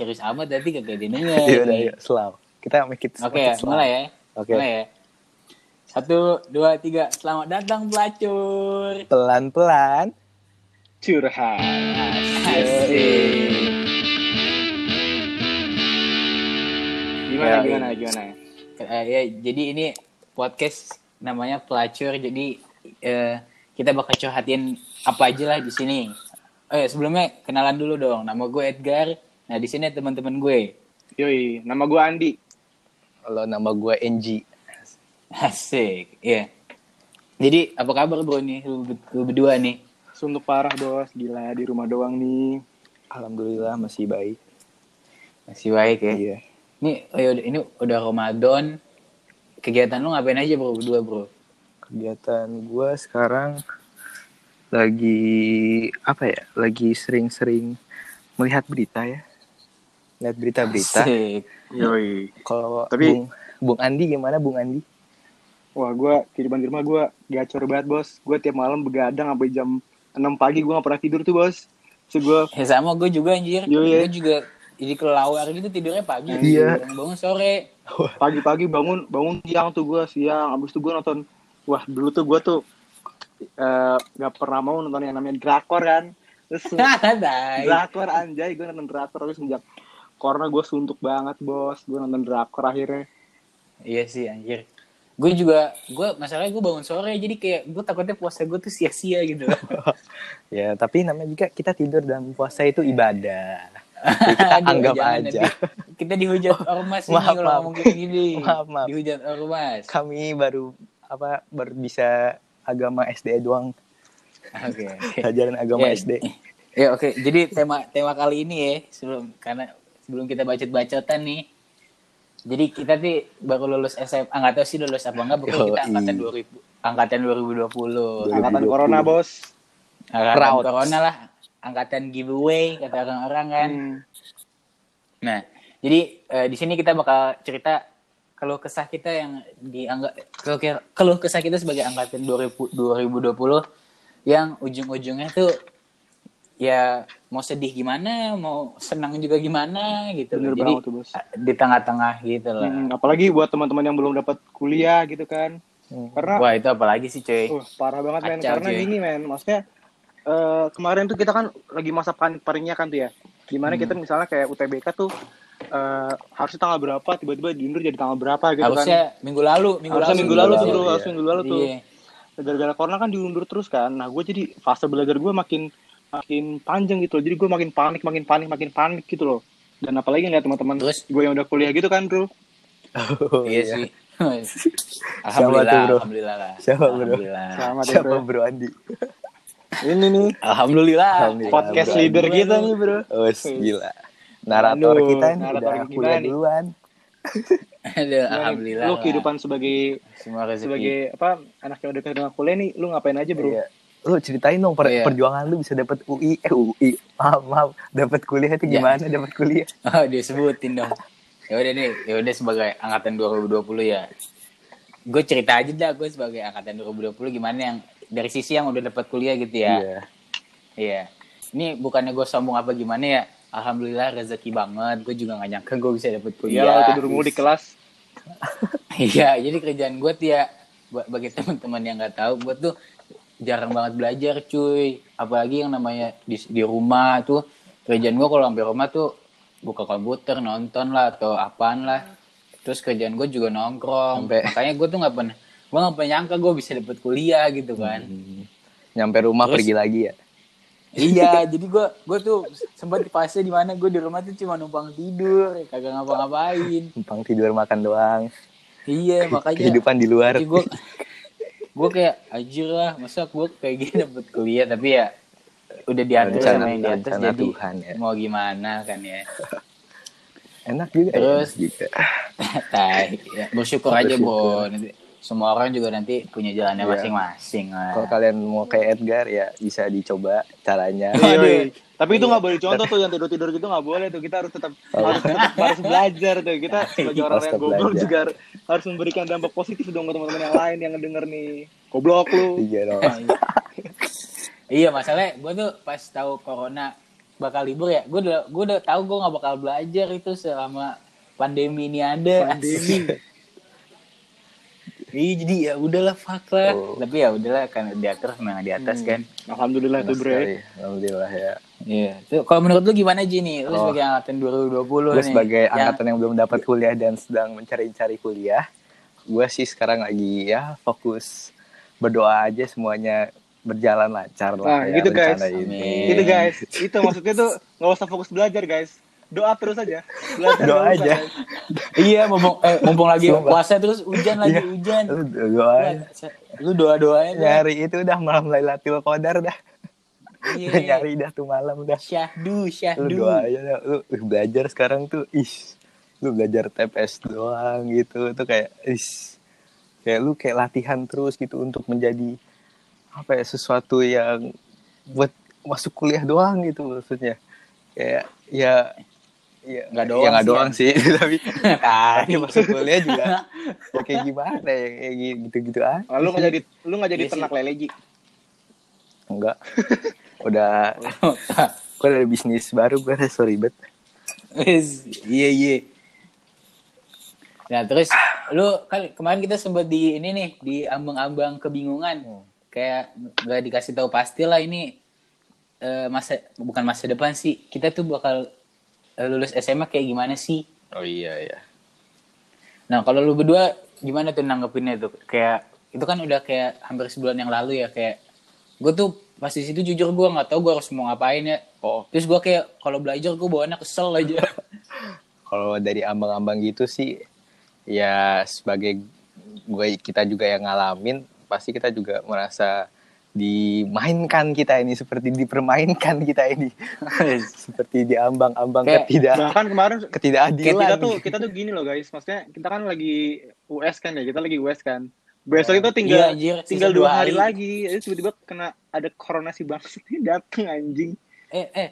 serius amat tadi kagak denger. Iya yuk, slow. Kita make it Oke, slow. mulai ya. Oke. Mulai ya. Satu, dua, tiga. Selamat datang pelacur. Pelan-pelan. curhat Asik. gimana Ya, gimana gimana Eh, ya, jadi ini podcast namanya pelacur. Jadi eh, kita bakal curhatin apa aja lah di sini. Oh ya, sebelumnya kenalan dulu dong. Nama gue Edgar. Nah, di sini teman-teman gue. yoi nama gua Andi Kalau nama gue NG. Asik. Iya. Jadi apa kabar bro nih lu, lu berdua nih? suntuk parah bos gila di rumah doang nih Alhamdulillah masih baik. Masih baik ya. Iya. Ini oh ya udah ini udah Ramadan. Kegiatan lu ngapain aja bro berdua bro? Kegiatan gue sekarang lagi apa ya? Lagi sering-sering melihat berita ya. Lihat berita-berita. Yoi Kalau Tapi- Bung, Bung Andi gimana Bung Andi? wah gua kehidupan di rumah gua gacor banget bos gua tiap malam begadang sampai jam 6 pagi gua gak pernah tidur tuh bos so gua Ya sama gue juga anjir. Yo, iya. Gue juga jadi kelawar gitu tidurnya pagi. Iya. Bangun sore. pagi-pagi bangun bangun siang tuh gua siang abis itu gua nonton wah dulu tuh gua tuh eh, gak pernah mau nonton yang namanya drakor kan terus Dai. drakor anjay gue nonton drakor terus sejak karena gue suntuk banget bos gue nonton drakor akhirnya Iya sih anjir. Gue juga, gue masalahnya gue bangun sore jadi kayak gue takutnya puasa gue tuh sia-sia gitu. Ya, tapi namanya juga kita tidur dan puasa itu ibadah. Jadi kita Aduh, anggap jangan aja. nanti Kita dihujat ormas ini Maaf, kalau maaf. ngomong kayak gini. Maaf, maaf. Dihujat ormas. Kami baru apa baru bisa agama SD doang, Oke. oke. pelajaran agama Ya, SD. Ya oke, jadi tema tema kali ini ya sebelum karena sebelum kita bacot-bacotan nih. Jadi kita tuh baru lulus SMA, nggak tahu sih lulus apa enggak, pokoknya kita angkatan 2000 angkatan 2020. angkatan 2020. corona bos Angkatan Proud. corona lah, angkatan giveaway kata orang-orang kan. Hmm. Nah, jadi eh, di sini kita bakal cerita kalau kesah kita yang dianggap kalau kesah kita sebagai angkatan 2000 2020 yang ujung-ujungnya tuh ya mau sedih gimana, mau senang juga gimana gitu. Bener Jadi banget Bos. eh, di tengah-tengah gitu loh. Hmm, apalagi buat teman-teman yang belum dapat kuliah gitu kan Hmm. karena Wah, itu apalagi sih, cuy. uh, parah banget men karena cuy. gini men maksudnya eh, kemarin tuh kita kan lagi masa panik paniknya kan tuh ya gimana Hmm. kita misalnya kayak UTBK tuh eh, harusnya tanggal berapa tiba-tiba diundur jadi tanggal berapa gitu Harusnya minggu lalu, minggu kan harusnya lalu. minggu lalu tuh lalu, iya. minggu lalu tuh Iya. gara-gara corona kan diundur terus kan nah gue jadi fase belajar gue makin makin panjang gitu loh jadi gue makin panik makin panik makin panik gitu loh dan apalagi ngeliat teman-teman gue yang udah kuliah gitu kan bro Oh, Iya sih. Siapa alhamdulillah, tuh, bro? alhamdulillah lah. Siapa, bro? Alhamdulillah. deh Siapa bro Bro Andi? ini nih Alhamdulillah. Alhamdulillah. podcast bro. leader Bro. kita nih bro Oh, gila. Narator Aduh, kita nih narator udah kita kuliah nih. duluan. Aduh, alhamdulillah. lu kehidupan sebagai semua rezeki. sebagai apa anak yang udah keterima kuliah nih lu ngapain aja bro Iya. Lu ceritain dong per- Iya. perjuangan lu bisa dapat UI eh UI. Maaf, maaf. Dapat kuliah itu Ya. gimana dapat kuliah? Oh, disebutin dong. Ya udah deh, ya udah sebagai angkatan 2020 ya. Gue cerita aja dah gue sebagai angkatan 2020 gimana yang dari sisi yang udah dapat kuliah gitu ya. Iya. Iya. Ini bukannya gue sombong apa gimana ya. Alhamdulillah rezeki banget. Gue juga gak nyangka gue bisa dapet Iya, kuliah. tidur mulu di kelas. Iya, jadi kerjaan gue tuh ya buat bagi teman-teman yang nggak tahu, gue tuh jarang banget belajar, cuy. Apalagi yang namanya di, di rumah tuh kerjaan gue kalau sampai rumah tuh buka komputer, nonton lah atau apaan lah. Terus kerjaan gue juga nongkrong. Sampai- Makanya gue tuh nggak pernah, gue nggak pernah nyangka gue bisa dapet kuliah gitu kan. Hmm. Nyampe rumah Terus- pergi lagi ya. iya, jadi gue gue tuh sempat di fase di mana gue di rumah tuh cuma numpang tidur, kagak ngapa-ngapain. Numpang tidur makan doang. Iya, makanya Kehidupan di luar. Gue gue kayak anjir lah masa gue kayak gini dapet kuliah tapi ya udah diatur Rencana- sama yang di atas jadi Tuhan ya. mau gimana kan ya Enak juga. Terus- enak juga. Tai, ya, bersyukur aja bro Bersyukur. nanti semua orang juga nanti punya jalannya Iya. masing-masing lah Kalau kalian mau kayak Edgar ya bisa dicoba caranya. Iya, Aduh. iya. Tapi itu nggak boleh contoh tuh yang tidur-tidur gitu nggak boleh tuh. Kita harus tetap harus tetap harus belajar tuh. Kita sebagai orang Harus yang goblok belajar. juga harus memberikan dampak positif dong ke teman-teman yang lain yang ngedenger nih. Goblok lu. Iya dong. iya masalahnya gue tuh pas tahu corona bakal libur ya gue udah gue udah tahu gue nggak bakal belajar itu selama pandemi ini ada Pandemi. Iya jadi ya udahlah fuck lah Oh. tapi ya udahlah kan diatur memang di atas Hmm. kan Alhamdulillah tuh bro. sekali. Alhamdulillah ya. iya Tuh, kalau menurut lu gimana Ji nih lu Oh. sebagai angkatan 2020 Gue nih sebagai yang- angkatan yang belum dapat kuliah dan sedang mencari-cari kuliah, gue sih sekarang lagi ya fokus berdoa aja semuanya berjalan lancar lah Nah, ya, gitu, guys. rencana ini. Gitu guys. Itu maksudnya tuh nggak usah fokus belajar guys. Doa terus aja. Belajar Doa aja. iya mumpung eh, mumpung lagi Sumpah. puasa terus hujan lagi Iya. hujan Lu doa lu doa doain nyari itu udah malam Lailatul Qadar dah. iya nyari dah tuh malam dah. syahdu Lu syahdu doa aja dah. Lu belajar sekarang tuh ih. Lu belajar TPS doang gitu tuh kayak ih. Kayak lu kayak latihan terus gitu untuk menjadi apa ya sesuatu yang buat masuk kuliah doang gitu maksudnya. Kayak ya ya Nggak ya doang nggak sih, doang ya. sih tapi tapi masuk kuliah juga ya kayak gimana ya kayak gitu-gitu aja. Ah, Lu nggak jadi lu nggak jadi Iya ternak lele Ji. Enggak. Udah gue ada bisnis baru gue ada sorry bet. Iya iya. Nah terus lu kan kemarin kita sempat di ini nih di ambang-ambang kebingungan kayak nggak dikasih tahu pasti lah ini eh, masa bukan masa depan sih kita tuh bakal lulus SMA kayak gimana sih? Oh iya iya. Nah kalau lu berdua gimana tuh nanggepinnya tuh kayak itu kan udah kayak hampir sebulan yang lalu ya kayak gue tuh pas di situ jujur gue nggak tahu gue harus mau ngapain ya. Oh Terus gue kayak kalau belajar gue bawaannya kesel aja. kalau dari ambang-ambang gitu sih ya sebagai gue kita juga yang ngalamin pasti kita juga merasa dimainkan kita ini seperti dipermainkan kita ini seperti diambang-ambang ketidak Bahkan kemarin ketidakadilan kita tuh kita tuh gini loh guys. Maksudnya kita kan lagi US kan ya. Kita lagi US kan. Besok itu tinggal Iya, anjir, tinggal sisa dua hari, hari. lagi. Jadi tiba-tiba kena ada corona si bangsa ini dateng anjing. eh eh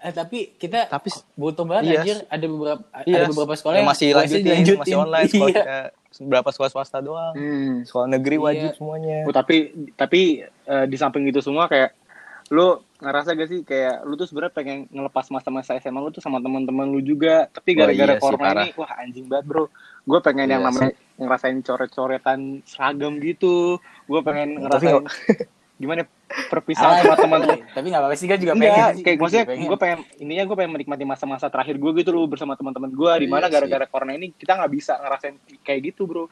eh tapi kita tapi butuh banget Iya. anjir ada beberapa iya, ada beberapa sekolah yang masih lanjutin, dilanjutin. masih online sekolah Iya. Berapa sekolah swasta doang Hmm. sekolah negeri wajib Iya. semuanya Oh, tapi tapi eh, di samping itu semua kayak lu ngerasa gak sih kayak lu tuh sebenarnya pengen ngelepas masa-masa SMA lu tuh sama teman-teman lu juga tapi Oh, gara-gara iya corona parah. ini wah anjing banget bro gue pengen yang Iya namanya ngerasain coret-coretan seragam gitu gue pengen Tapi ngerasain gimana perpisahan Ah, sama teman tapi nggak apa-apa sih kan juga pengen kayak maksudnya gue pengen. ininya gue pengen menikmati masa-masa terakhir gue gitu loh bersama teman-teman gue di mana Iya gara-gara corona ini kita nggak bisa ngerasain kayak gitu bro.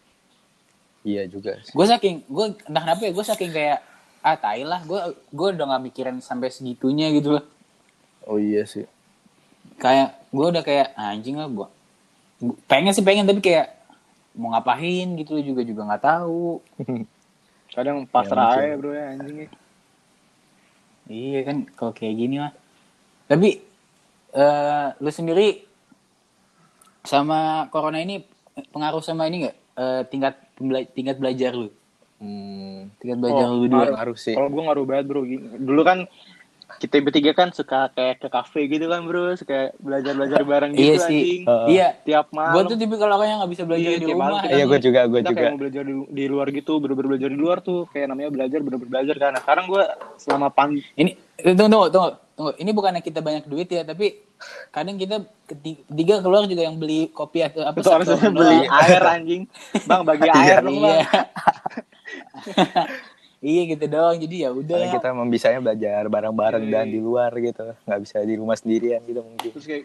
Iya juga gue saking gue entah kenapa ya gue saking kayak ah tai lah gue gue udah nggak mikirin sampai segitunya gitu loh. Oh iya sih. Kayak gue udah kayak ah, anjing lah gue pengen sih pengen tapi kayak mau ngapain? gitu loh juga juga nggak tahu kadang Ya, pasrah mungkin. aja bro ya anjingnya iya kan kalau kayak gini mah tapi eh lu sendiri sama corona ini pengaruh sama ini nggak Eh, tingkat pembela- tingkat belajar lu hmm, tingkat belajar Oh, lu dua ngaruh. ngaruh sih Kalau gue ngaruh banget bro. Dulu kan kita bertiga kan suka kayak ke kafe gitu kan bro, suka belajar belajar bareng gitu iya sih anjing. Heeh. iya Tiap gue malam. tuh tipikal orang yang nggak bisa belajar Iya, di rumah malam kita- iya gue juga gue kita juga kayak mau belajar di, di luar gitu, bener-bener belajar di luar tuh kayak namanya belajar bener-bener belajar kan. Nah, sekarang gue selama pan Ini eh, tunggu tunggu tunggu tunggu. Ini bukannya kita banyak duit ya, tapi kadang kita keti- ketiga keluar juga yang beli kopi atau apa itu harusnya beli air anjing, bang bagi air dong Iya. bang. iya gitu doang. Jadi ya udah. Karena kita membisanya belajar bareng-bareng dan iya. di luar gitu nggak bisa di rumah sendirian gitu mungkin Terus kayak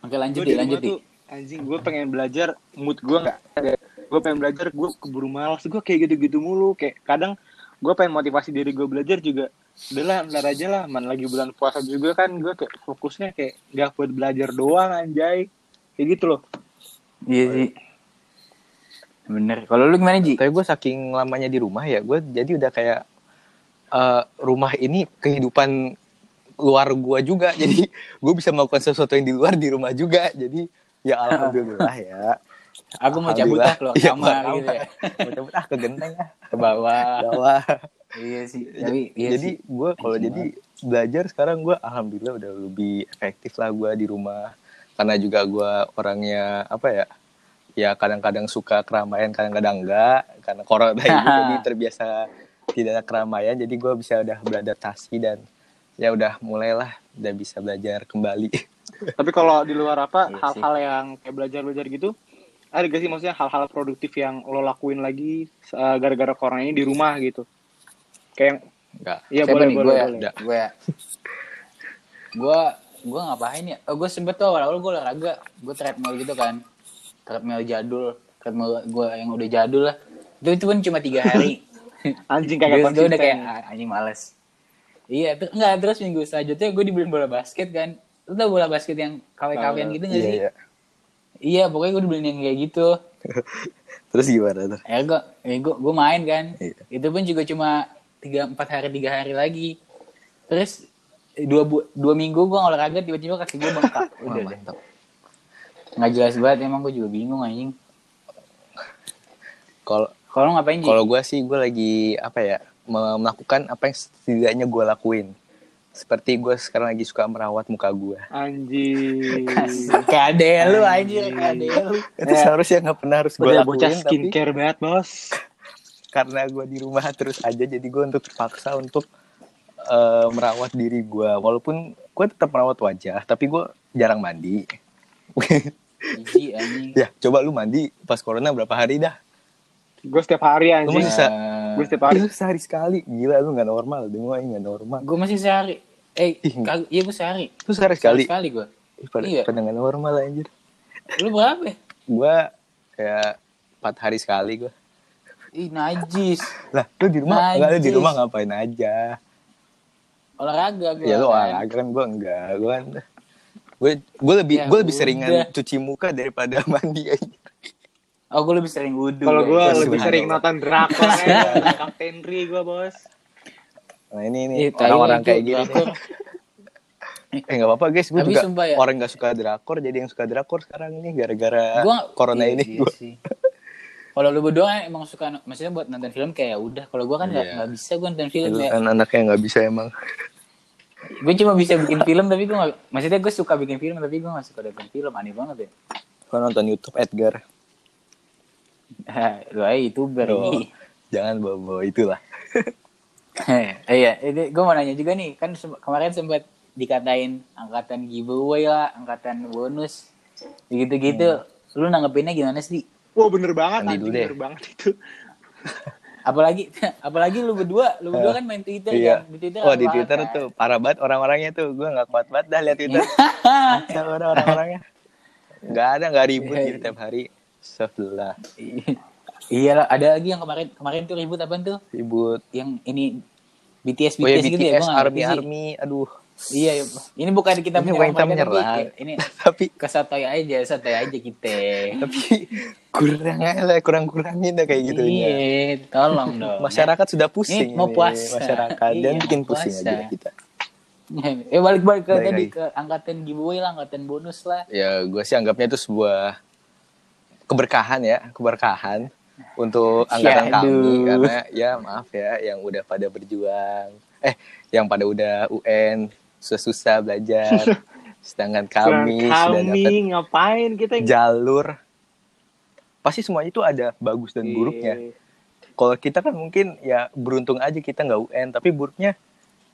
Oke lanjut di lanjut tuh anjing gue pengen belajar mood gue nggak ada gue pengen belajar gue keburu malas gue kayak gitu-gitu mulu kayak kadang gue pengen motivasi diri gue belajar juga udahlah ntar aja lah man lagi bulan puasa juga kan gue kayak fokusnya kayak gak buat belajar doang anjay kayak gitu loh Iya sih. Bener. Kalau lu gimana Ji? tapi gue saking lamanya di rumah ya gue jadi udah kayak eh, rumah ini kehidupan luar gue juga jadi gue bisa melakukan sesuatu yang di luar di rumah juga jadi ya alhamdulillah ya Aku mau cabut ah keluar Iya, kamar keluar gitu ya. mau cabut ah ke genteng ah Ke bawah. bawah iya sih. Tapi iya jadi gue kalau Anjing jadi belajar sekarang gue alhamdulillah udah lebih efektif lah gue di rumah karena juga gue orangnya apa ya ya kadang-kadang suka keramaian kadang-kadang enggak karena corona ini jadi terbiasa tidak ada keramaian jadi gue bisa udah beradaptasi dan ya udah mulailah udah bisa belajar kembali Tapi kalau di luar apa Iya hal-hal yang kayak belajar-belajar gitu, ada gak sih maksudnya hal-hal produktif yang lo lakuin lagi uh, gara-gara corona ini di rumah gitu? Kayak enggak iya boleh nih? boleh Gue ya? Gue ya? Gue gue ngapain ya? Oh, gue sempet tuh awal-awal gue olahraga. Gue treadmill gitu kan. Treadmill jadul. Treadmill gue yang udah jadul lah. Itu, itu pun cuma tiga hari. Anjing kagak Terus gue udah kayak. "Ah, anjing males. Iya, ter enggak terus minggu selanjutnya gue dibeliin bola basket kan. Lu tau bola basket yang KW-KWan Tahu. gitu gak iya sih? iya Iya, pokoknya gue dibeliin yang kayak gitu. terus gimana tuh Ya gue, ya gue, gue main kan. Iya. Itu pun juga cuma tiga empat hari tiga hari lagi. Terus dua bu- dua minggu gue olahraga tiba-tiba kaki gue bengkak. Wah, Udah deh. Nggak jelas banget emang gue juga bingung anjing. kalau Kalau lu ngapain kalau gue sih gue lagi apa ya me- melakukan apa yang setidaknya gue lakuin seperti gue sekarang lagi suka merawat muka gue Anjing. Kayak ade lu anjir, kayak ade lu. itu seharusnya nggak pernah harus gue lakuin bocah tapi skincare banget, Bos. karena gue di rumah terus aja jadi gue untuk terpaksa untuk eh, merawat diri gue walaupun gue tetap merawat wajah tapi gue jarang mandi Ya coba lu mandi pas corona berapa hari dah Gue setiap hari anjing. masih sa- Gue setiap hari. Lu sehari sekali gila lu nggak normal demua nggak normal gue masih sehari. Eh, Ih, kag- iya gue sehari. lu sehari sekali Sekali gue. Pada, Iya. pada nggak normal anjir Lu berapa? ya? gue kayak empat hari sekali gue Ih, najis. lah lu di rumah Najis. enggak lu di rumah ngapain aja Olahraga gue. ya lu kan. olahraga kan gue enggak gue kan gue gue lebih Ya gue lebih udah. seringan cuci muka daripada mandi aja Oh, gue lebih sering wudhu. Kalau gue ya. lebih sering nonton drakor ya. Kapten Ri gue, Bos. nah ini nih Ih, tai orang-orang kayak gini eh nggak apa-apa guys gue juga sumpah ya. orang nggak suka drakor jadi yang suka drakor sekarang ini gara-gara Gua- corona iya, ini iya Gua- sih. Kalau lu berdua kan emang suka maksudnya buat nonton film kayak ya udah. Kalau gua kan nggak nggak bisa gua nonton film Lu ya. kan anaknya nggak bisa emang Gue cuma bisa bikin film tapi gue gak, maksudnya gue suka bikin film tapi gue gak suka nonton film aneh banget ya. gue nonton YouTube Edgar lu aja youtuber Oh, ini. jangan bawa-bawa itulah Eh, iya, ini gue mau nanya juga nih, kan sem- kemarin sempat dikatain angkatan giveaway lah, angkatan bonus, gitu-gitu. Lu nanggepinnya gimana sih? Wah bener banget anjing, deh. bener banget itu. Apalagi, apalagi lu berdua, lu berdua kan main Twitter iya. kan? Di Twitter oh di Twitter kan? tuh parah banget orang-orangnya tuh. Gue nggak kuat banget dah lihat Twitter. Orang-orangnya. Nggak ada nggak ribut Iya, gitu iya. tiap hari. Sebelah iya. Lah, ada lagi yang kemarin kemarin tuh ribut apa tuh? ribut. Yang ini BTS BTS, oh ya gitu ya? BTS army army. Aduh Iya, iya. ini bukan kita Ini menyerang kita mereka, tapi menyerang. ini tapi kesotoy aja, sotoy aja kita. tapi kurang lah kurang kurangin dah kayak gitu Iya, tolong dong. masyarakat sudah pusing Ini mau ini, puasa. masyarakat dan Iya, bikin pusing puasa. aja kita eh balik-balik ke Balik tadi ke angkatan giveaway lah, angkatan bonus lah. ya gue sih anggapnya itu sebuah keberkahan ya keberkahan untuk angkatan Ya, kami karena ya maaf ya yang udah pada berjuang eh yang pada udah UN susah-susah belajar. Sedangkan kami sudah kami dapat ngapain? Kita jalur. Pasti semuanya itu ada bagus dan buruknya. Iya. kalau kita kan mungkin ya beruntung aja kita nggak UN tapi buruknya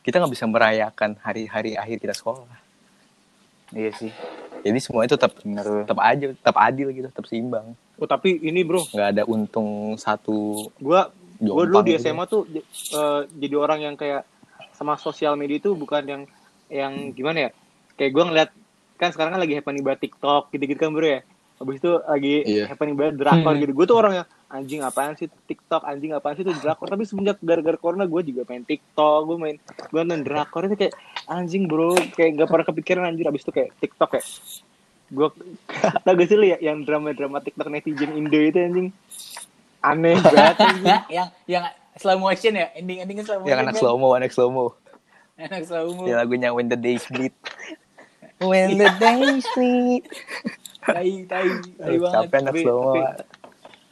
kita nggak bisa merayakan hari-hari akhir kita sekolah. Iya sih, jadi semuanya itu tetap bener. tetap aja tetap adil gitu tetap seimbang. Oh tapi ini bro, nggak ada untung satu gua gua dulu di gitu. SMA tuh eh, jadi orang yang kayak sama sosial media itu bukan yang yang gimana ya? Kayak gua ngeliat kan sekarang kan lagi happening banget TikTok gitu-gitu kan bro ya. Habis itu lagi Iya. happening banget drakor Hmm. gitu. Gue tuh orang yang anjing apaan sih TikTok, anjing apaan sih itu drakor. Tapi semenjak gara-gara corona gue juga main TikTok, gue main gue nonton drakor itu kayak anjing bro, kayak gak pernah kepikiran anjir abis itu kayak TikTok kayak gue tau gak sih lu ya yang drama-drama TikTok netizen Indo itu anjing aneh banget anjing. yang yang slow motion ya, ending endingnya slow motion. yang anak slow mo anak slow mo Slow mo. yang lagunya When the Days Bleed When the Days Bleed Tai tai tai banget. capek anak Tapi- slow mo tapi-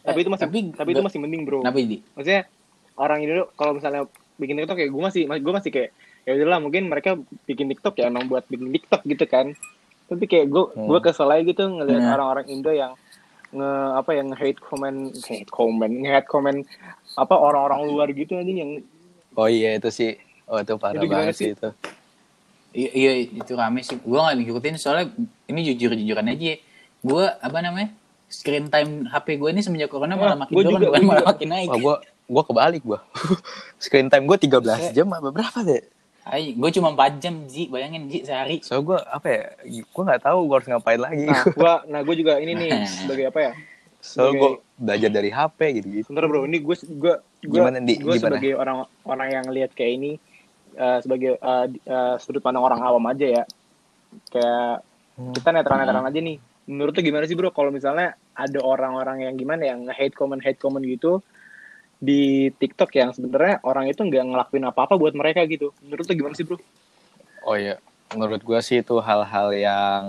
tapi itu masih Tapi tapi, itu masih mending bro Kenapa ini? maksudnya orang Indo kalau misalnya bikin TikTok kayak gue masih gue masih kayak ya udahlah mungkin mereka bikin TikTok ya emang buat bikin TikTok gitu kan tapi kayak gue Hmm. gue kesel aja gitu ngelihat Nah. orang-orang Indo yang nge apa yang hate comment hate comment nge hate comment apa orang-orang luar gitu anjing yang oh iya itu sih oh itu parah Itu banget sih itu Iya, iya itu rame sih. Gue gak ngikutin soalnya ini jujur-jujuran aja. Gue apa namanya? Screen time HP gue ini semenjak corona malah Ah, makin gua turun bukan malah makin naik. Wah, gua gua kebalik gua. Screen time gua 13 jam apa berapa deh? Ay, gue cuma 4 jam Ji, bayangin Ji sehari. So gua apa ya? Gua nggak tahu gua harus ngapain lagi. Nah, gua nah gua juga ini nih sebagai apa ya? so sebagai- gua belajar dari HP gitu-gitu. Sebentar bro, ini gue gue gue Gimana, Di? gue Gimana? sebagai orang orang yang lihat kayak ini eh, sebagai di- eh, sudut pandang orang awam aja ya. Kayak Hmm. kita netral-netralan aja nih. Menurut tuh gimana sih bro kalau misalnya ada orang-orang yang gimana yang hate comment hate comment gitu di TikTok yang sebenarnya orang itu nggak ngelakuin apa-apa buat mereka gitu. Menurut tuh gimana sih bro? Oh iya, menurut gua sih itu hal-hal yang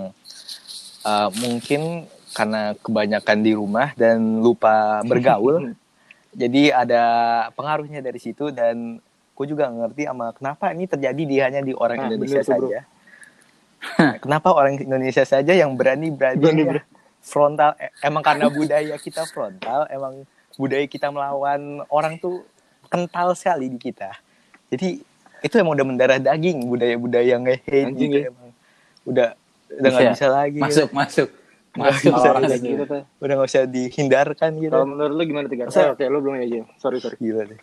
uh, mungkin karena kebanyakan di rumah dan lupa bergaul. jadi ada pengaruhnya dari situ dan gue juga ngerti sama kenapa ini terjadi di hanya di orang Nah, Indonesia bener bro. saja. kenapa orang Indonesia saja yang berani berani Berani, bro. frontal? E- Emang karena budaya kita frontal, emang budaya kita melawan orang tuh kental sekali di kita. Jadi itu emang udah mendarah daging budaya-budaya nge-hate Anjing gitu ya. emang. Udah udah nggak Iya. bisa lagi. Masuk, masuk. Nggak Masuk. orang kayak gitu tuh. Udah nggak usah dihindarkan gitu. Kalau menurut lu gimana tiga? Oh, Oke, lu belum aja. Sorry sorry. Gila deh.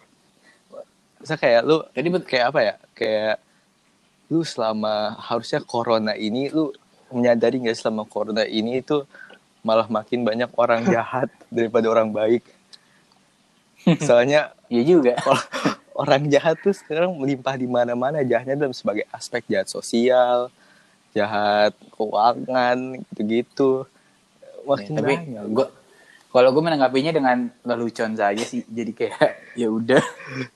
Masa kayak lu Jadi kayak apa ya? Kayak lu selama harusnya corona ini lu menyadari nggak selama corona ini itu malah makin banyak orang jahat daripada orang baik. Soalnya Iya juga. orang jahat tuh sekarang melimpah di mana-mana jahatnya dalam sebagai aspek jahat sosial, jahat keuangan gitu-gitu. Makin tapi banyak. gue kalau gue menanggapinya dengan lelucon saja sih jadi kayak ya udah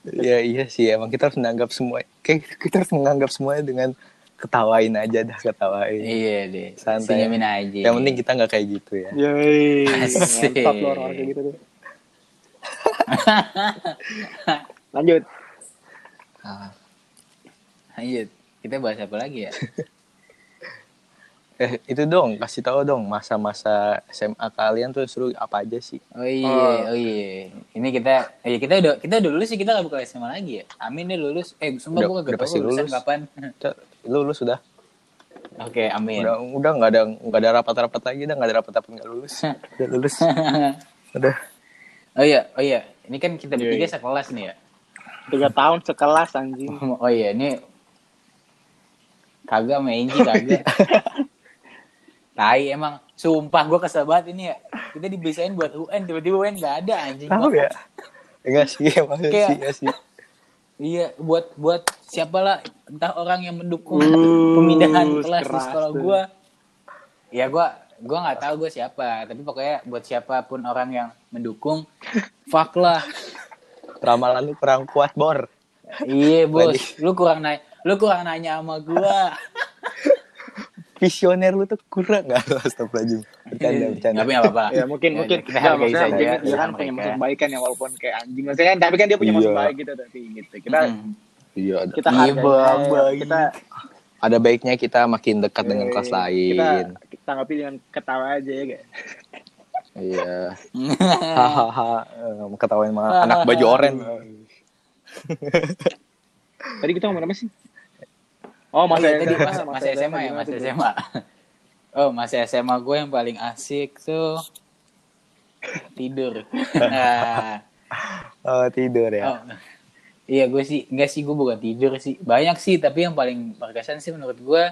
Ya iya sih emang kita harus menganggap semua kayak kita harus menganggap semuanya dengan ketawain aja dah ketawain. iya deh Santai. senyumin aja Yang penting kita nggak kayak gitu ya. Yoi, Asik. mantap lo orang kayak gitu tuh. Lanjut. Ah. iya kita bahas apa lagi ya Eh itu dong kasih tahu dong masa-masa SMA kalian tuh seru apa aja sih? oh iya oh, iya. ini kita iya kita udah kita udah lulus sih kita gak buka SMA lagi ya? Amin deh lulus. Eh sumpah Udah- gue udah gak pasti lulus. kapan. Cak, Lu lu sudah oke Amin. Udah udah nggak ada nggak ada rapat-rapat lagi dah nggak ada rapat-rapat nggak lulus. Udah lulus. Udah. Oh iya oh iya. Ini kan kita Iya, bertiga iya. sekelas nih ya? Tiga tahun sekelas anjing. oh iya ini kagak sama Enji kagak Tai emang. Sumpah gue kesel banget ini ya. Kita dibisain buat UN tiba-tiba UN gak ada anjing. Tahu ya? Enggak sih emang Kayak- sih enggak sih. Iya, buat buat siapa lah entah orang yang mendukung Uh, pemindahan kelas di sekolah gua. Ya gua gua nggak tahu gue siapa, tapi pokoknya buat siapa pun orang yang mendukung, fuck lah. ramalan lu kurang kuat bor. Iya bos, lu kurang nanya, lu kurang nanya sama gua. visioner lu tuh kurang nggak? Astagfirullahaladzim. Bercanda bercanda. Tapi nggak apa-apa. Ya mungkin Ya, mungkin. kita hargai saja dia kan punya maksud baik kan ya walaupun kayak anjing. Maksudnya kan tapi kan dia punya maksud Iya. baik gitu tapi gitu. Kita Hmm. iya ada kita Iya, hargai baik. kita ada baiknya kita makin dekat dengan eh, kelas lain. Kita tanggapi dengan ketawa aja ya guys iya. Hahaha. Ketawain sama anak baju oranye tadi kita ngomong apa sih oh Oh, masa iya, tadi SMA, masa, masa SMA ya, bro? SMA. Oh, masa SMA gue yang paling asik tuh tidur. Nah, oh tidur ya Oh, iya gue sih enggak sih gue bukan tidur sih banyak sih tapi yang paling berkesan sih menurut gue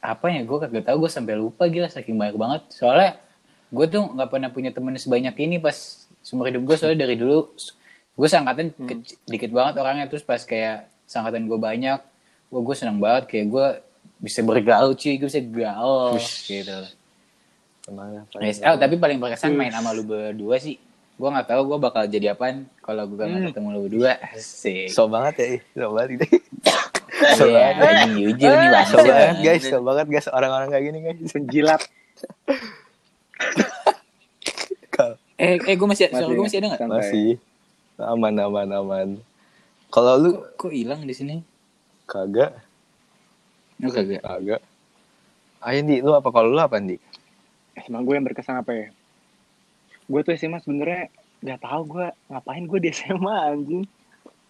apa ya gue kagak tahu gue sampai lupa gila saking banyak banget soalnya gue tuh nggak pernah punya temen sebanyak ini pas seumur hidup gue soalnya dari dulu gue sangkatan kec- dikit banget orangnya terus pas kayak sangkatan gue banyak gue gue senang banget kayak gue bisa bergaul cuy gue bisa gaul gitu Ke mana? Yes. Oh, tapi paling berkesan main sama lu berdua sih. Gua nggak tahu gua bakal jadi apaan kalau gua nggak ketemu lu berdua. Asik. so banget ya ih. so banget gitu. Iya, jujur nih bang. so banget guys so banget guys orang-orang kayak gini guys Kal- Eh, eh gua masih, suara Masih, gua masih ada nggak? Masih aman aman aman kalau lu Kok hilang di sini? Kagak. Lu kagak. kagak. Ayo di lu apa? Kalau lu apa di SMA gue yang berkesan apa ya? Gue tuh SMA sebenarnya nggak tahu gue ngapain gue di SMA anjing.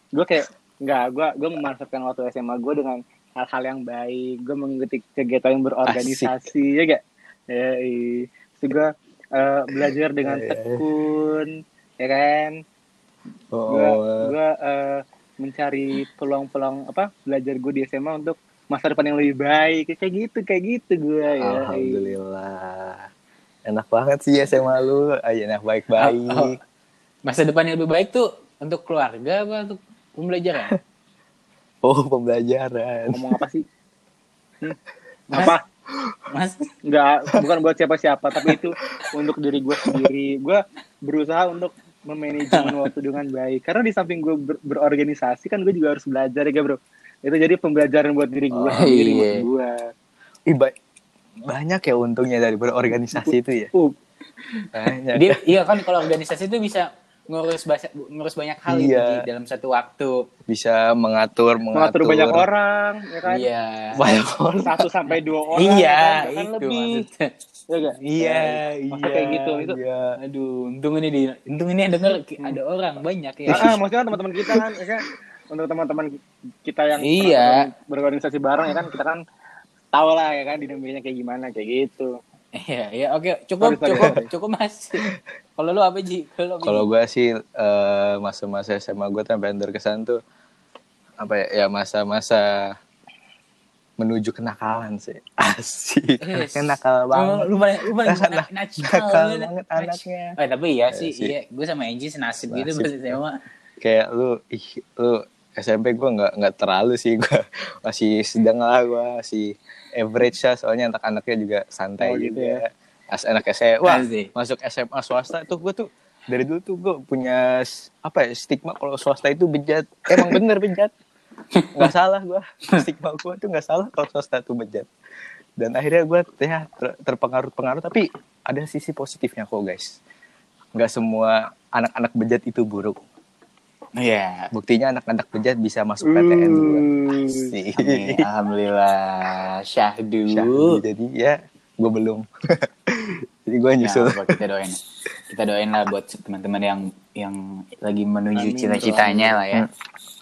Gue kayak nggak gue gue memanfaatkan waktu SMA gue dengan hal-hal yang baik. Gue mengikuti kegiatan yang berorganisasi ya gak ya itu gue eh, belajar dengan iya. tekun ya kan? Oh, gue gue eh, mencari peluang-peluang apa belajar gue di SMA untuk masa depan yang lebih baik kayak gitu kayak gitu gue ya Alhamdulillah. Enak banget sih SMA lu. Ayo enak baik-baik. Oh, oh. Masa depan yang lebih baik tuh untuk keluarga apa untuk pembelajaran? Oh, pembelajaran. ngomong apa sih Hmm? apa Mas, nggak bukan buat siapa-siapa tapi itu untuk diri gue sendiri gue berusaha untuk memanajemen waktu dengan baik karena di samping gue ber- berorganisasi kan gue juga harus belajar ya bro itu jadi pembelajaran buat diri gue Oh, sendiri iya. buat gue Ih, ba- banyak ya untungnya dari berorganisasi itu ya. uh, Banyak. dia iya kan kalau organisasi itu bisa ngurus banyak ngurus banyak hal gitu, Iya. Ji, dalam satu waktu. Bisa mengatur, mengatur mengatur. banyak orang ya kan Iya. Banyak orang. satu sampai dua orang Iya, ya kan? Itu lebih maksudnya. Ya gak? Iya, Masa iya. kayak gitu, itu- Iya. Aduh, untung ini di untung ini yang denger ada orang banyak ya. Ah, ah, maksudnya teman-teman kita kan, ya kan? untuk teman-teman kita yang Iya. berorganisasi bareng ya kan, kita kan tahu lah ya kan dinamikanya kayak gimana kayak gitu. Iya, iya, oke, cukup, Sorry, sorry, cukup, sorry. cukup Mas. Kalau lu apa Ji? Kalau gue sih eh, masa-masa SMA gue tuh yang berkesan tuh apa ya, ya masa-masa menuju kenakalan sih. Asik. Yes. Anaknya nakal Oh, banget. lu paling lu paling Nakal- nak- nakal nakal banget, banget nak- anaknya. Eh, tapi iya Iya sih, sih. iya, gue sama Angie senasib gitu Nasib. bersama. Kayak lu ih lu SMP gue nggak nggak terlalu sih gue masih sedang lah gue masih average lah soalnya anak-anaknya juga santai Oh, gitu juga. As anak SMA, wah, Asik. masuk SMA swasta tuh gue tuh dari dulu tuh gue punya apa ya stigma kalau swasta itu bejat emang bener bejat nggak salah gue stigma gue tuh nggak salah kalau swasta itu bejat dan akhirnya gue ya ter- terpengaruh pengaruh tapi ada sisi positifnya kok guys nggak semua anak-anak bejat itu buruk Iya. buktinya anak-anak bejat bisa masuk PTN dulu Uh, sih Amin. Alhamdulillah syahdu. Syahdu. jadi ya gue belum jadi gue Ya, nyusul apa, kita doain. Kita doain lah buat teman-teman yang yang lagi menuju cita-citanya lah ya.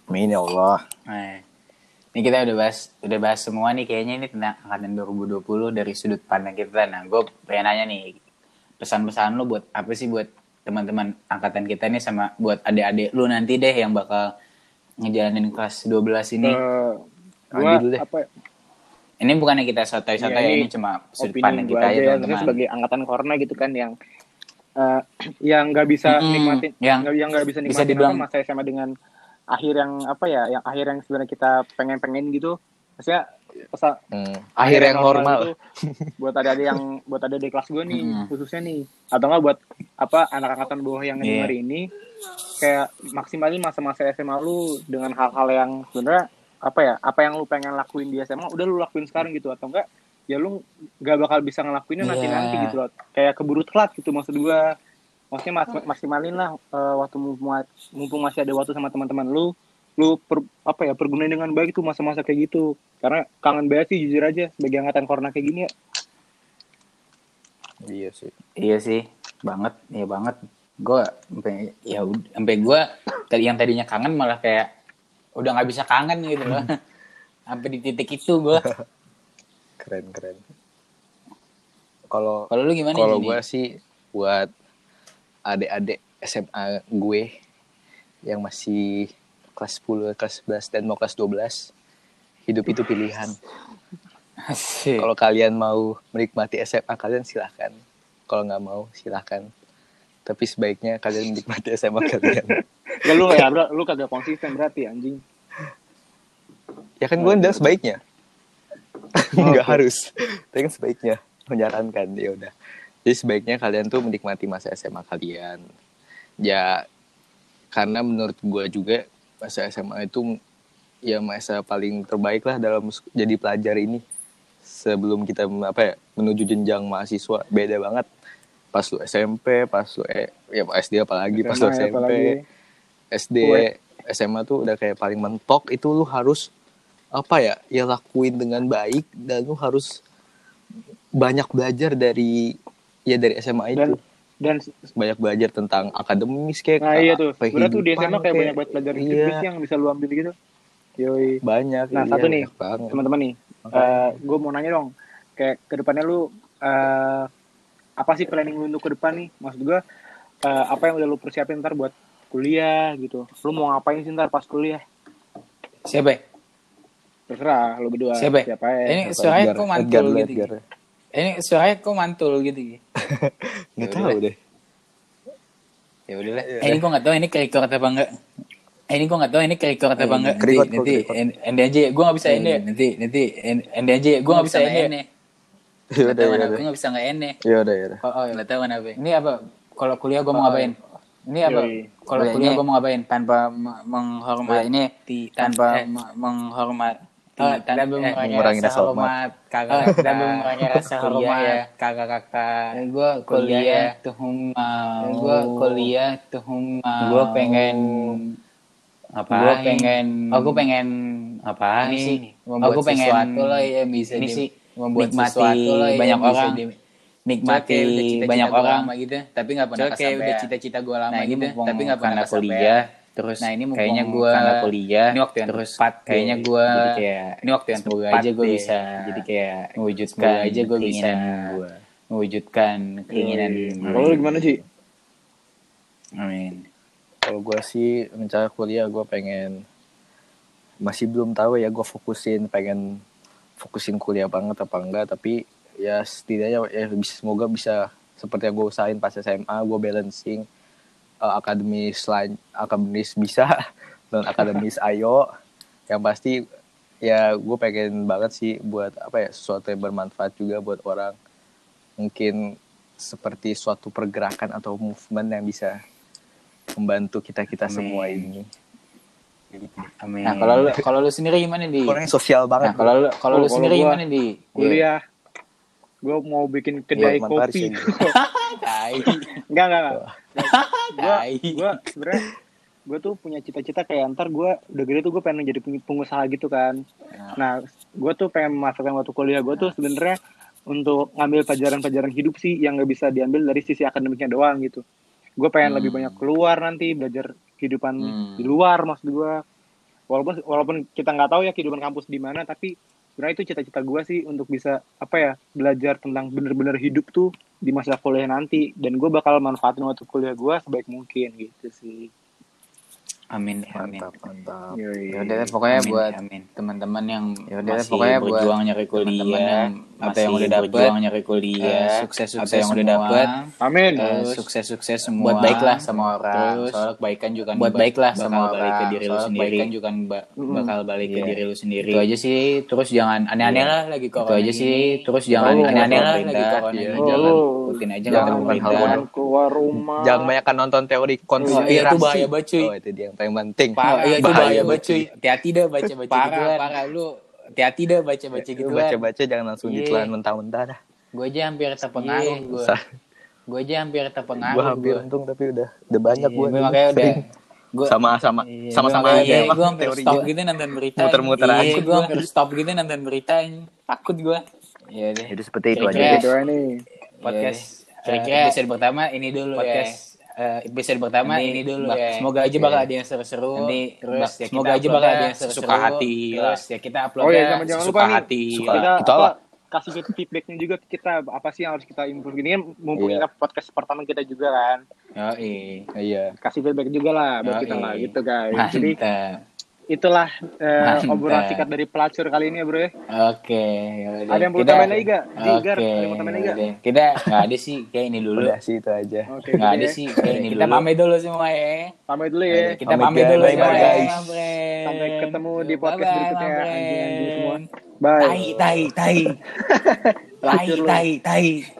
amin ya Allah Nah, ini kita udah bahas udah bahas semua nih kayaknya ini tentang angkatan 2020 dari sudut pandang kita. Nah, gue pengen nanya nih pesan-pesan lu buat apa sih buat teman-teman angkatan kita nih sama buat adik-adik lu nanti deh yang bakal ngejalanin kelas 12 ini. Andi gua dulu deh. apa Ini bukannya kita sotoy-sotoy ya, ini cuma sudut pandang kita aja ya, teman-teman. sebagai angkatan corona gitu kan yang eh, yang nggak bisa Mm-mm, nikmatin yang nggak bisa bisa nikmatin dibilang- apa, masa SMA dengan akhir yang apa ya yang akhir yang sebenarnya kita pengen-pengen gitu. Maksudnya pesan Hmm, akhir yang normal. itu buat ada yang buat ada di kelas gue nih Mm-mm. khususnya nih. Atau enggak buat apa anak angkatan bawah yang Iya. denger ini kayak maksimalin masa-masa SMA lu dengan hal-hal yang sebenarnya apa ya apa yang lu pengen lakuin di SMA udah lu lakuin sekarang gitu. Atau enggak ya lu nggak bakal bisa ngelakuinnya Iya. nanti nanti gitu loh kayak keburu telat gitu maksud gua maksudnya mas- maksimalin lah eh, waktu mumpung, mumpung masih ada waktu sama teman-teman lu lu per, apa ya pergunain dengan baik tuh masa-masa kayak gitu karena kangen banget sih jujur aja sebagai angkatan corona kayak gini ya iya sih Iya sih, banget, iya banget. Gue sampai ya sampai gue tadi yang tadinya kangen malah kayak udah nggak bisa kangen gitu loh. sampai di titik itu gue. Keren keren. Kalau Kalau lu gimana kalau gue sih buat adik-adik SMA gue yang masih kelas 10, kelas 11 dan mau kelas 12 hidup itu pilihan. Asik. kalau kalian mau menikmati SMA kalian silahkan. Kalau nggak mau silahkan. Tapi sebaiknya kalian menikmati SMA kalian. Ya lu ya lu kagak konsisten berarti anjing. Ya kan gue bilang sebaiknya nggak harus. Tapi kan sebaiknya menyarankan ya udah. Jadi sebaiknya kalian tuh menikmati masa SMA kalian. Ya karena menurut gue juga masa SMA itu ya masa paling terbaik lah dalam jadi pelajar ini. Sebelum kita apa ya menuju jenjang mahasiswa beda banget. Pas lu SMP pas lu eh, ya SD apalagi pas lu SMA ya, SMP apalagi. SD Gue. SMA tuh udah kayak paling mentok itu lu harus apa ya ya lakuin dengan baik dan lu harus banyak belajar dari ya dari SMA itu dan dan banyak belajar tentang akademis kayak nah iya tuh sebenarnya tuh di SMA kayak banyak banget pelajaran iya. hidup yang bisa lu ambil gitu Yoi. banyak Nah, iya, satu nih, teman-teman nih. Makanya. gue mau nanya dong, kayak ke depannya lu eh apa sih planning lu untuk ke depan nih? Maksud gue, eh, apa yang udah lu persiapin ntar buat kuliah gitu? Lu mau ngapain sih ntar pas kuliah? Siapa? Ya? Terserah lu berdua. Siapa? ya? Siapa ya? Ini Apa, suaranya Edgar- kok Edgar mantul lah, gitu. Edgar. Ini suaranya kok mantul gitu. nggak Ya tahu udah. deh Ya udahlah. Iya. Eh, ini gua nggak tahu ini ke-record apa enggak. Eh, ini gua nggak tahu ini ke-record apa Eh, enggak. Nanti, ke-record kok, nanti ke-record. en- ende aja. Gua nggak bisa ende. Nanti nanti en- ende aja. Gua nggak bisa ende. ya Nggak udah ya udah gua nggak bisa nggak ende. ya udah ya udah Oh, oh nggak tahu kenapa. Ini apa? Kalau kuliah gua mau ngapain? Ini apa? Kalau kuliah gua mau ngapain? Tanpa me- menghormati ini tanpa eh, me- menghormati Oh, tanpa tanpa mengurangi mengurangi rasa hormat. kakak. tanpa mengurangi rasa Kuliah hormat ya. kakak-kakak gue kuliah tuh mau gue kuliah tuh mau gue pengen apa? Gue pengen oh gue pengen apa? ini aku pengen sesuatu lah yang bisa sih. membuat nikmati banyak orang. nikmati banyak orang. gitu tapi nggak pernah kesampaian. udah cita-cita gue lama nah gitu tapi nggak pernah kuliah terus nah ini kayaknya gue kuliah ini waktu yang terus tepat kayaknya deh. gue jadi kayak ini waktu yang semoga tepat aja gue deh. bisa jadi kayak mewujudkan semoga aja gue bisa keinginan gue mewujudkan keinginan Kalau lu gimana sih? amin kalau gue sih rencana kuliah gue pengen masih belum tahu ya gue fokusin pengen fokusin kuliah banget apa enggak tapi ya setidaknya ya bisa semoga bisa seperti yang gue usahain pas SMA gue balancing eh, akademis lain akademis bisa dan akademis ayo. Yang pasti ya gue pengen banget sih buat apa ya sesuatu yang bermanfaat juga buat orang. Mungkin seperti suatu pergerakan atau movement yang bisa membantu kita kita semua Amin. ini. Amin. Nah kalau lu kalau lu sendiri gimana di? Orangnya sosial nah banget kalau lu kalau Oh, lu kalau sendiri gua gimana di? Kuliah. Gue mau bikin kedai Iya, kopi. tai. Enggak, enggak, enggak. Gue tai. gue tuh punya cita-cita kayak ntar gue udah gede tuh gue pengen jadi peng- pengusaha gitu kan. Nah gue tuh pengen memasukkan waktu kuliah. Gue tuh sebenarnya untuk ngambil pelajaran-pelajaran hidup sih yang nggak bisa diambil dari sisi akademiknya doang gitu. Gue pengen Hmm. lebih banyak keluar nanti belajar kehidupan Hmm. di luar maksud gue walaupun walaupun kita nggak tahu ya kehidupan kampus di mana tapi sebenarnya itu cita-cita gue sih untuk bisa apa ya belajar tentang bener-bener hidup tuh di masa kuliah nanti. Dan gue bakal manfaatin waktu kuliah gue sebaik mungkin gitu sih amin amin. Mantap mantap. Ya udah deh, pokoknya Amin, buat teman-teman yang ya udah masih pokoknya buat berjuang nyari kuliah yang atau yang masih udah dapet berjuang nyari kuliah sukses sukses atau yang udah dapet amin. Terus, sukses sukses semua. buat baiklah sama orang. Terus, soalnya kebaikan juga buat ba- baiklah bakal sama balik ke orang. diri lu sendiri. kebaikan juga ba- Mm-mm. bakal balik ke Iya. diri lu sendiri. itu aja sih. Terus jangan aneh-aneh Iya. lah lagi itu corona aja sih. terus jangan aneh-aneh lah lagi corona iya. Oh, jangan ikutin aja jangan hal keluar rumah. Jangan banyak nonton teori konspirasi iya, itu bahaya banget, cuy. oh itu dia yang paling penting Parah, iya, itu Bahaya banget cuy. Hati-hati dah baca-baca Parah, gituan. parah. lu hati-hati dah baca-baca Lu gituan. baca-baca jangan langsung Iya. ditelan mentah-mentah dah gue aja hampir terpengaruh Iya, gue gue aja hampir terpengaruh gue hampir gue untung tapi udah udah banyak gue gue makanya udah gue sama sama Iya, sama sama gua- aja iya, emang gue hampir teorinya. stop gitu nonton berita. Muter-muter Iya, aja. gue hampir stop gitu nonton berita. Takut gue. ya deh jadi seperti itu aja Kira-kira- gitu nih Podcast kira-kira eh, episode pertama ini dulu podcast ya eh, episode pertama Nanti ini dulu bak- ya. semoga aja bakal Iya. ada yang seru-seru. nanti terus bak- ya semoga aja bakal ada yang seru sesuka hati. terus ya kita upload oh ya jangan jangan lupa nih. hati. Suka- kita Kita apa, kasih feedbacknya juga ke kita. Apa sih yang harus kita improve gini kan mumpung Iya. ini podcast pertama kita juga kan. Oh iya. Iya kasih feedback juga lah buat Oh, kita iya. lah gitu guys. Jadi mantap itulah eh, Mantap. obrolan singkat dari pelacur kali ini ya bro ya oke yaudah. ada yang perlu Kita- tambahin lagi gak? Oke, Gar, ada yang mau tambahin lagi gak? kita nggak ada sih kayak ini dulu udah sih itu aja Oke, nggak ada ya. sih kayak ini Kita dulu pamit dulu semua ya. Pamit dulu ya. Kita Pamit pamit ya. dulu semua ya, guys. Mabren. Sampai ketemu di podcast Bye-bye, berikutnya anjing-anjing semua. Bye. Tai, tai, tai. Tai, tai, tai.